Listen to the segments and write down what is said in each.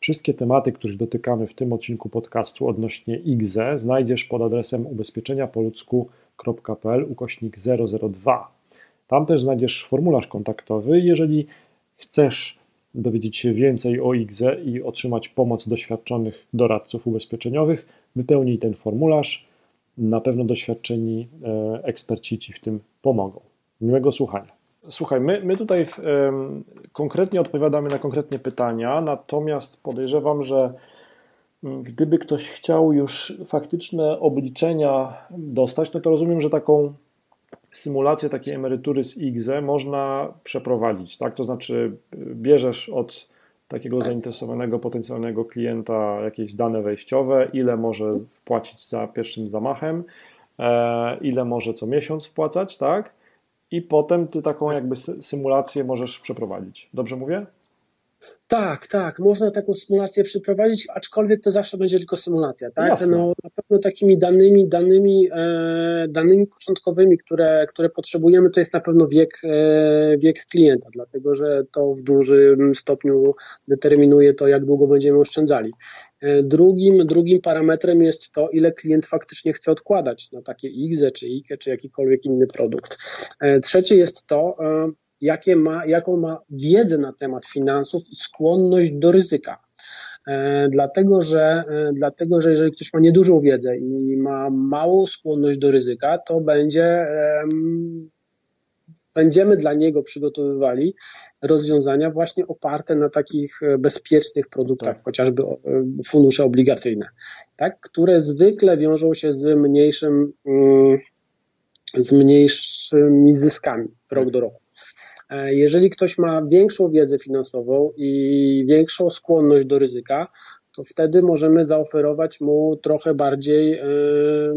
Wszystkie tematy, których dotykamy w tym odcinku podcastu odnośnie IGZE znajdziesz pod adresem ubezpieczeniapoludzku.pl ukośnik 002. Tam też znajdziesz formularz kontaktowy. Jeżeli chcesz dowiedzieć się więcej o IGZE i otrzymać pomoc doświadczonych doradców ubezpieczeniowych, wypełnij ten formularz. Na pewno doświadczeni e, eksperci Ci w tym pomogą. Miłego słuchania. Słuchaj, my, my tutaj w, um, konkretnie odpowiadamy na konkretnie pytania, natomiast podejrzewam, że mm, gdyby ktoś chciał już faktyczne obliczenia dostać, no to rozumiem, że taką symulację takiej emerytury z IGZE można przeprowadzić, tak? To znaczy bierzesz od takiego zainteresowanego potencjalnego klienta jakieś dane wejściowe, ile może wpłacić za pierwszym zamachem, e, ile może co miesiąc wpłacać, tak? I potem ty taką jakby symulację możesz przeprowadzić. Dobrze mówię? Tak, tak, można taką symulację przeprowadzić, aczkolwiek to zawsze będzie tylko symulacja, tak? Jasne. No, na pewno takimi danymi, danymi, e, danymi początkowymi, które, które potrzebujemy, to jest na pewno wiek, e, wiek klienta, dlatego że to w dużym stopniu determinuje to, jak długo będziemy oszczędzali. E, drugim, drugim parametrem jest to, ile klient faktycznie chce odkładać na takie IGZE, czy IKE, czy jakikolwiek inny produkt. E, trzecie jest to, e, jakie ma, jaką ma wiedzę na temat finansów i skłonność do ryzyka. E, dlatego, że, e, dlatego, że jeżeli ktoś ma niedużą wiedzę i ma małą skłonność do ryzyka, to będzie, będziemy dla niego przygotowywali rozwiązania właśnie oparte na takich bezpiecznych produktach, tak. chociażby e, fundusze obligacyjne, tak, które zwykle wiążą się z mniejszym, mm, z mniejszymi zyskami rok do roku. E, jeżeli ktoś ma większą wiedzę finansową i większą skłonność do ryzyka, to wtedy możemy zaoferować mu trochę bardziej yy,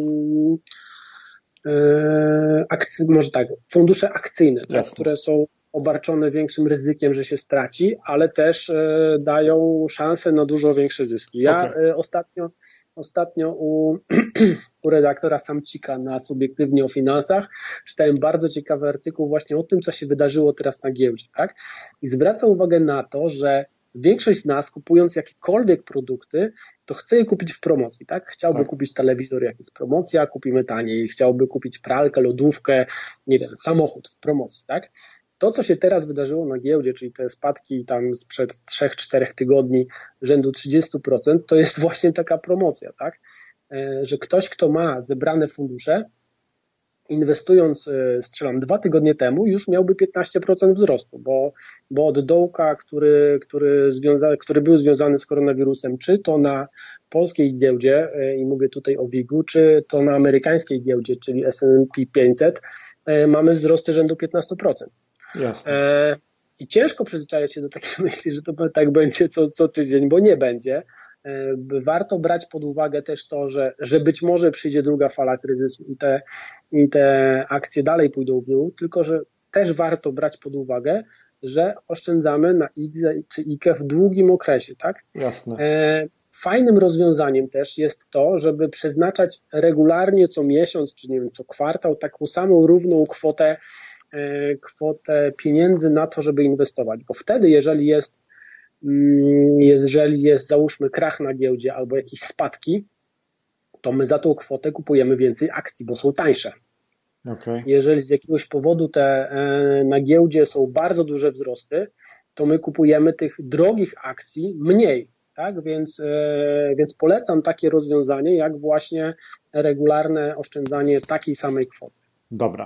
yy, akcy, może tak, fundusze akcyjne, tak, które są obarczone większym ryzykiem, że się straci, ale też e, dają szansę na dużo większe zyski. Ja okay. ostatnio, ostatnio u, u redaktora Samcika na Subiektywnie o Finansach czytałem bardzo ciekawy artykuł właśnie o tym, co się wydarzyło teraz na giełdzie, tak? I zwraca uwagę na to, że większość z nas kupując jakiekolwiek produkty, to chce je kupić w promocji, tak? Chciałby tak. kupić telewizor, jak jest promocja, kupimy taniej, chciałby kupić pralkę, lodówkę, nie wiem, samochód w promocji, tak? To, co się teraz wydarzyło na giełdzie, czyli te spadki tam sprzed 3-4 tygodni rzędu 30%, to jest właśnie taka promocja, tak? E, że ktoś, kto ma zebrane fundusze, inwestując, e, strzelam, dwa tygodnie temu, już miałby 15% wzrostu, bo, bo od dołka, który, który, związa, który był związany z koronawirusem, czy to na polskiej giełdzie, e, i mówię tutaj o WIG-u, czy to na amerykańskiej giełdzie, czyli S&P 500, mamy wzrosty rzędu 15%. Jasne. E, I ciężko przyzwyczajać się do takiej myśli, że to tak będzie co, co tydzień, bo nie będzie. E, warto brać pod uwagę też to, że, że być może przyjdzie druga fala kryzysu i te, i te akcje dalej pójdą w dół, tylko że też warto brać pod uwagę, że oszczędzamy na IGZE czy IKE w długim okresie, tak? Jasne. E, fajnym rozwiązaniem też jest to, żeby przeznaczać regularnie co miesiąc, czy nie wiem, co kwartał, taką samą równą kwotę kwotę pieniędzy na to, żeby inwestować, bo wtedy, jeżeli jest, mm, jeżeli jest załóżmy krach na giełdzie albo jakieś spadki, to my za tą kwotę kupujemy więcej akcji, bo są tańsze. Okay. Jeżeli z jakiegoś powodu te e, na giełdzie są bardzo duże wzrosty, to my kupujemy tych drogich akcji mniej. Tak, więc, e, więc polecam takie rozwiązanie, jak właśnie regularne oszczędzanie takiej samej kwoty. Dobra.